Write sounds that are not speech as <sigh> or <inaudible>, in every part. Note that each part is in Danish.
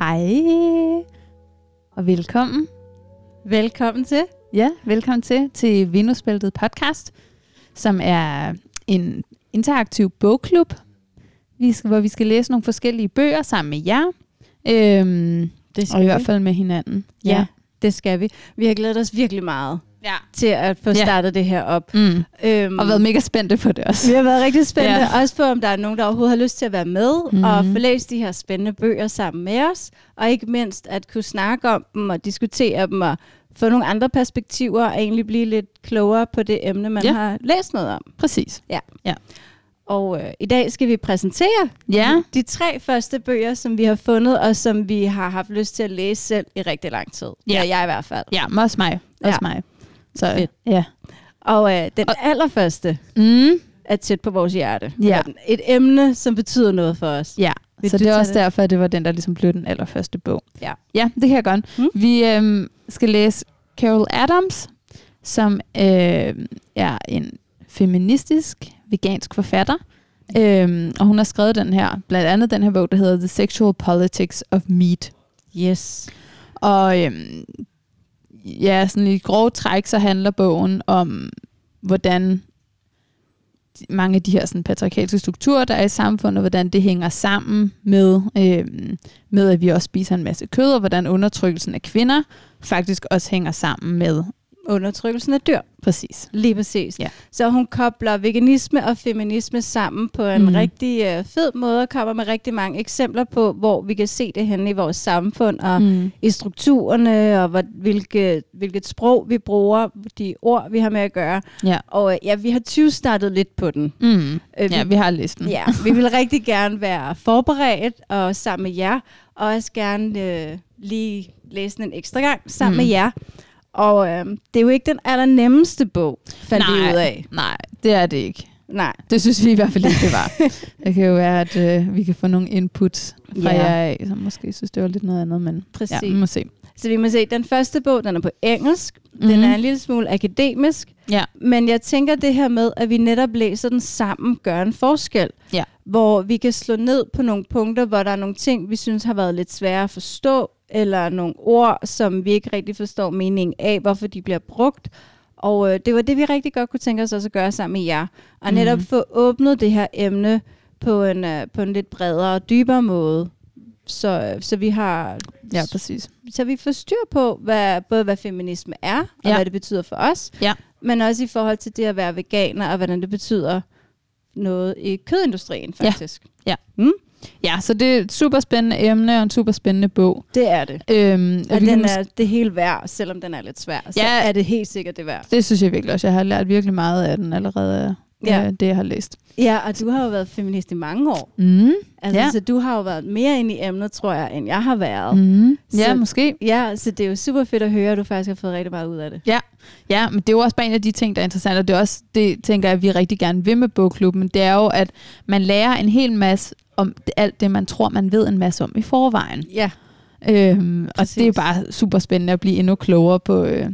Hej og velkommen. Velkommen til. Ja, velkommen til til Venusbæltet podcast, som er en interaktiv bogklub, vi skal, hvor vi skal læse nogle forskellige bøger sammen med jer. Øhm, Det og i hvert fald med hinanden. Ja, det skal vi. Vi har glædet os virkelig meget ja. til at få Ja. startet det her op. Mm. Øhm, Og været mega spændte på det også. vi har været rigtig spændte, Ja. ja. også på, om der er nogen, der overhovedet har lyst til at være med, Mhm. mm. og få læst de her spændende bøger sammen med os, og ikke mindst at kunne snakke om dem og diskutere dem, og få nogle andre perspektiver, og egentlig blive lidt klogere på det emne, man Ja. ja. har læst noget om. Præcis. Og øh, i dag skal vi præsentere Ja. de tre første bøger, som vi har fundet, og som vi har haft lyst til at læse selv i rigtig lang tid. Ja. Ja, jeg i hvert fald. Ja, også mig. Også Ja. mig. Så, Fedt. Ja. Og øh, den Og- allerførste Mm. er tæt på vores hjerte. Ja. Et emne, som betyder noget for os. Ja, Vil så det er også det? derfor, at det var den, der ligesom blev den allerførste bog. Ja. Ja, det kan jeg godt. Mm. Vi øhm, skal læse Carol Adams, som øh, er en feministisk, vegansk forfatter. Øhm, og hun har skrevet den her, blandt andet den her bog, der hedder The Sexual Politics of Meat. Yes. Og øhm, ja, sådan i grove træk, så handler bogen om, hvordan mange af de her sådan, patriarkalske strukturer, der er i samfundet, hvordan det hænger sammen med, øhm, med, at vi også spiser en masse kød, og hvordan undertrykkelsen af kvinder faktisk også hænger sammen med Undertrykkelsen af dyr. præcis. Lige præcis. Ja. Så hun kobler veganisme og feminisme sammen på en Mhm. mm. rigtig øh, fed måde, og kommer med rigtig mange eksempler på, hvor vi kan se det henne i vores samfund, og mm. I strukturerne, og hvad, hvilke, hvilket sprog vi bruger, de ord, vi har med at gøre. Ja. Og øh, ja, vi har 20 startet lidt på den. Mm. Øh, Ja, vi har listen. Ja, vi vil rigtig gerne være forberedt og sammen med jer, og også gerne øh, lige læse den en ekstra gang sammen Mm. mm. med jer. Og øh, det er jo ikke den allernemmeste bog, fandt vi ud af. nej, det er det ikke. Nej. Det synes vi i hvert fald ikke, det var. <laughs> det kan jo være, at øh, vi kan få nogle input fra Ja. jer af, som måske synes, det var lidt noget andet, men Præcis. ja, vi må se. Så vi må se, den første bog, den er på engelsk. Mm. Mhm. Den er en lille smule akademisk. Ja. Men jeg tænker det her med, at vi netop læser den sammen, gør en forskel. Ja. Hvor vi kan slå ned på nogle punkter, hvor der er nogle ting, vi synes har været lidt svære at forstå, eller nogle ord, som vi ikke rigtig forstår meningen af, hvorfor de bliver brugt. Og øh, det var det, vi rigtig godt kunne tænke os også at gøre sammen med jer. Og Mhm. netop få åbnet det her emne på en, øh, på en lidt bredere og dybere måde. Så, øh, så vi har Ja, præcis. så vi får styr på, hvad, både hvad feminisme er, og Ja. ja. hvad det betyder for os, Ja. men også i forhold til det at være veganer, og hvordan det betyder noget i kødindustrien Ja. faktisk. Ja, så det er et super spændende emne og en super spændende bog. Det er det. Øhm, Og den er det hele værd, selvom den er lidt svær. Så Ja. er det helt sikkert det værd. Det synes jeg virkelig også. Jeg har lært virkelig meget af den allerede, ja. Ja. øh, det jeg har læst. Ja, og du har jo været feminist i mange år. Mm. Altså, Ja. ja. Så du har jo været mere inde i emnet, tror jeg, end jeg har været. Mm. Ja, Så- måske. Ja, så det er jo super fedt at høre, at du faktisk har fået rigtig meget ud af det. Ja, men det er jo også bare en af de ting, der er interessant, og det er også, det tænker jeg, vi rigtig gerne vil med bogklubben, det er jo, at man lærer en hel masse om alt det, man tror, man ved en masse om i forvejen. Ja, Øhm, og det er bare super spændende at blive endnu klogere på, øh,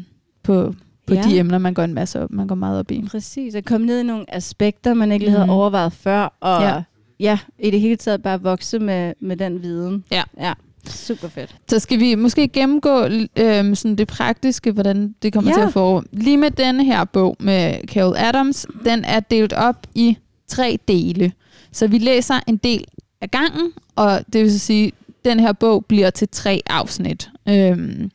på, på Ja. de emner, man går en masse op, man går meget op i. præcis. At komme ned i nogle aspekter, man ikke lige havde Mhm. overvejet før, og Ja. ja. i det hele taget bare vokse med, med den viden. Ja. ja. Super fedt. Så skal vi måske gennemgå øh, sådan det praktiske, hvordan det kommer Ja. til at foregå. Lige med denne her bog med Carol Adams, den er delt op i tre dele. Så vi læser en del af gangen, og det vil sige, den her bog bliver til tre afsnit. Øhm,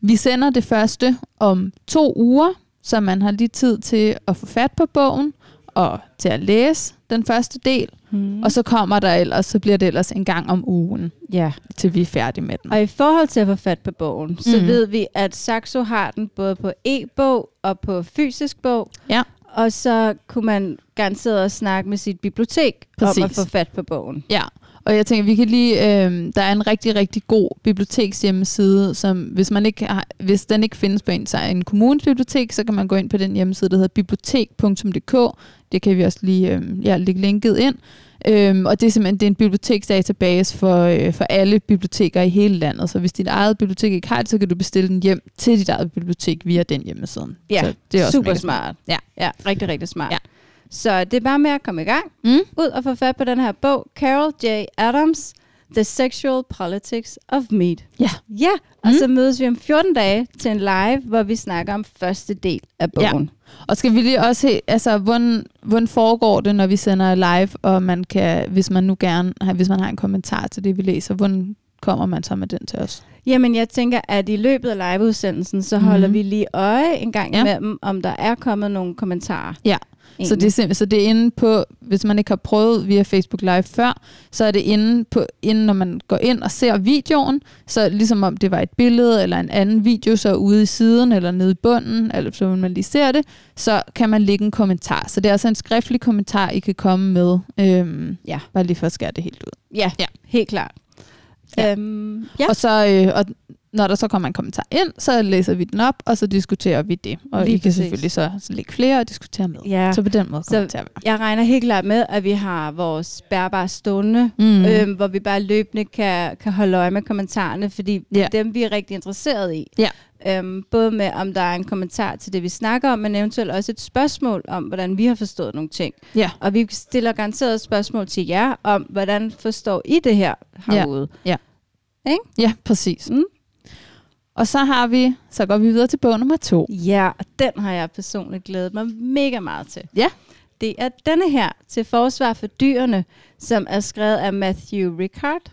vi sender det første om to uger, så man har lige tid til at få fat på bogen og til at læse den første del. Mm. Og så kommer der ellers, så bliver det ellers en gang om ugen, ja. til vi er færdige med den. Og i forhold til at få fat på bogen, så Mhm. ved vi, at Saxo har den både på e-bog og på fysisk bog. Ja. Og så kunne man garanteret også snakke med sit bibliotek Præcis. om at få fat på bogen. Ja, og jeg tænker, vi kan lige, øh, der er en rigtig, rigtig god bibliotekshjemmeside, som hvis, man ikke har, hvis den ikke findes på en, så en kommunens bibliotek, så kan man gå ind på den hjemmeside, der hedder bibliotek.dk. Det kan vi også lige øh, ja, lægge linket ind. Øhm, og det er simpelthen det er en biblioteksdatabase for, øh, for alle biblioteker i hele landet. Så hvis dit eget bibliotek ikke har det, så kan du bestille den hjem til dit eget bibliotek via den hjemmeside. Ja, så det er også super mega smart. Ja. ja, rigtig, rigtig smart. Ja. Så det er bare med at komme i gang. Mm? Ud og få fat på den her bog, Carol J. Adams, The Sexual Politics of Meat. Ja. Ja, og Mm. så mødes vi om 14 dage til en live, hvor vi snakker om første del af bogen. Og skal vi lige også se, altså, hvordan, hvordan foregår det, når vi sender live, og man kan, hvis man nu gerne, har- hvis man har en kommentar til det, vi læser, hvordan kommer man så med den til os? Jamen, jeg tænker, at i løbet af liveudsendelsen, så holder Mhm. vi lige øje en gang Ja. imellem, om der er kommet nogle kommentarer. Ja. Så det, er så det er inde på, hvis man ikke har prøvet via Facebook Live før, så er det inde, på, inde, når man går ind og ser videoen, så ligesom om det var et billede eller en anden video, så ude i siden eller nede i bunden, eller så man lige ser det, så kan man lægge en kommentar. Så det er altså en skriftlig kommentar, I kan komme med. Øhm, Ja. Bare lige for at skære det helt ud. Ja, Ja. helt klart. Ja. Øhm, ja. Og, så, øh, og når der så kommer en kommentar ind, så læser vi den op, og så diskuterer vi det. Og Lige I kan præcis. selvfølgelig så, så lægge flere og diskutere med. Ja. Så på den måde Så- kommer det til at være. Jeg regner helt klart med, at vi har vores bærbare stående, Mm. øhm, hvor vi bare løbende kan, kan holde øje med kommentarerne, fordi det Ja. er dem, vi er rigtig interesseret i. Ja. Øhm, både med, om der er en kommentar til det, vi snakker om, men eventuelt også et spørgsmål om, hvordan vi har forstået nogle ting. Ja. Og vi stiller garanteret spørgsmål til jer om, hvordan forstår I det her herude? Ja, præcis. Mm. Og så har vi, så går vi videre til bog nummer to. Ja, og den har jeg personligt glædet mig mega meget til. Ja. Det er denne her, til forsvar for dyrene, som er skrevet af Matthew Ricard.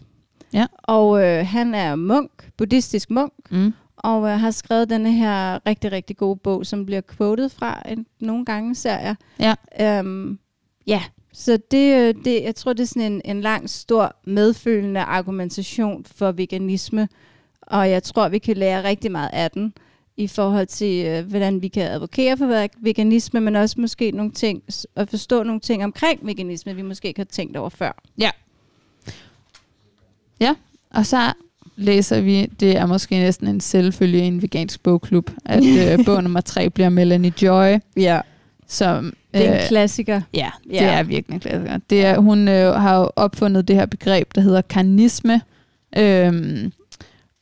Ja. Og øh, han er munk, buddhistisk munk, Mm. Og øh, har skrevet denne her rigtig, rigtig gode bog, som bliver quoted fra en, nogle gange, ser jeg. Ja. Øhm, ja, så det, øh, det, jeg tror, det er sådan en, en lang, stor, medfølende argumentation for veganisme, og jeg tror, vi kan lære rigtig meget af den i forhold til, øh, hvordan vi kan advokere for veg- veganisme, men også måske nogle ting, at forstå nogle ting omkring veganisme, vi måske ikke har tænkt over før. Og så læser vi, det er måske næsten en selvfølge i en vegansk bogklub, at <laughs> øh, bog nummer tre bliver Melanie Joy, Ja. som... Det er øh, en klassiker. Ja, det Ja. er virkelig en klassiker. Det er, hun øh, har jo opfundet det her begreb, der hedder karnisme. Øhm,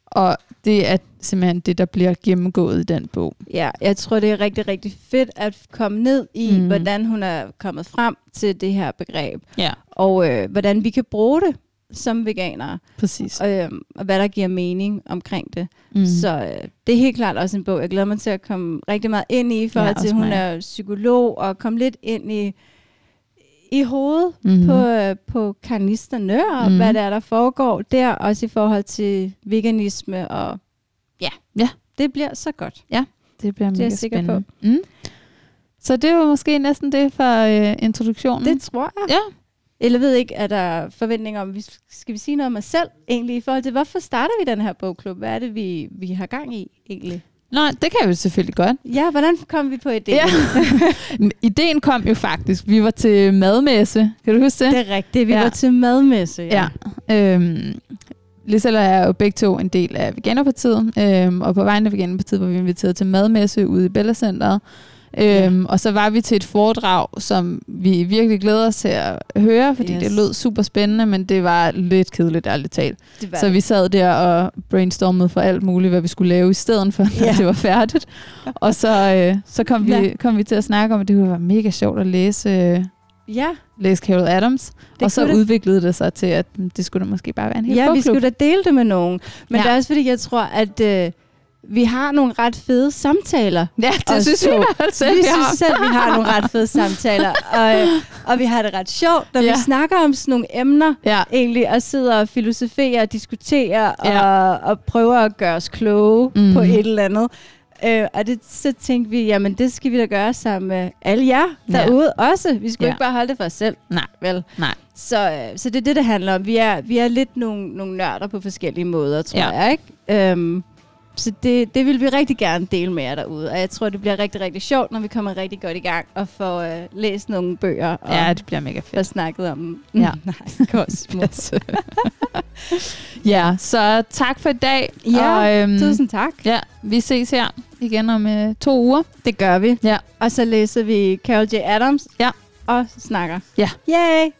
og det er simpelthen det, der bliver gennemgået i den bog. Ja, jeg tror, det er rigtig, rigtig fedt at komme ned i, Mm. hvordan hun er kommet frem til det her begreb, Ja, og øh, hvordan vi kan bruge det som veganere, præcis. og, øh, og hvad der giver mening omkring det. Mm. Så øh, det er helt klart også en bog, jeg glæder mig til at komme rigtig meget ind i, i forhold Ja, til, at hun mig. er psykolog, og komme lidt ind i, i hovedet mm. på, øh, på karnisterne, og mm. hvad der er, der foregår der, også i forhold til veganisme, og ja, Ja. det bliver så godt. Det bliver Det er jeg sikker spændende. Mm. Så det var måske næsten det for øh, introduktionen. Det tror jeg. Ja. Eller ved ikke, er der forventninger om, vi- skal vi sige noget om os selv egentlig, i forhold til, hvorfor starter vi den her bogklub? Hvad er det, vi, vi har gang i egentlig? Nå, det kan vi selvfølgelig godt. Ja, hvordan kom vi på idéen? Ja. <laughs> Ideen kom jo faktisk. Vi var til madmesse. Kan du huske det? Det er rigtigt, vi Ja. ja. var til madmesse. Ja. Øhm, Lisella er jo begge to en del af Veganerpartiet, øhm, og på vegne af Veganerpartiet var vi inviteret til madmesse ude i Bella Øhm, Og så var vi til et foredrag, som vi virkelig glæder os til at høre, fordi yes. Det lød super spændende, men det var lidt kedeligt, ærligt talt. det var Så det. vi sad der og brainstormede for alt muligt, hvad vi skulle lave i stedet for, <laughs> når Ja. det var færdigt. Og så, øh, så kom, vi, Ja. kom vi til at snakke om, at det kunne være mega sjovt at læse, øh, Ja, læse Carol Adams. det og så det. udviklede det sig til, at det skulle da måske bare være en hel Ja, vi bogklub. skulle da dele det med nogen. Men Ja. ja. det er også fordi, jeg tror, at øh, vi har nogle ret fede samtaler. Ja, det os synes vi to. i hvert fald selv, vi vi har. synes selv, vi har nogle ret fede samtaler. Og, og vi har det ret sjovt, når Ja. ja. vi snakker om sådan nogle emner. Ja, egentlig at sidde og filosofere og diskutere Ja. og, og prøve at gøre os kloge Mhm. mm. på et eller andet. Øh, og det, så tænkte vi, jamen det skal vi da gøre sammen med alle jer derude også. Vi skulle Ja. ikke bare holde det for os selv. Nej. Vel? Nej. Så, øh, så det er det, det handler om. Vi er, vi er lidt nogle, nogle nørder på forskellige måder, tror Ja. jeg. Ikke? Øhm, så det, det vil vi rigtig gerne dele med jer derude. Og jeg tror, det bliver rigtig, rigtig sjovt, når vi kommer rigtig godt i gang og får øh, læst nogle bøger og ja, det bliver mega fedt. snakket om dem. Ja. <laughs> Nej, smukt. <laughs> ja, så tak for i dag. Ja, og, øhm, Tusind tak. Ja, vi ses her igen om øh, to uger. Det gør vi. Ja. Og så læser vi Carol J. Adams. Ja. Og snakker. Ja. Yay!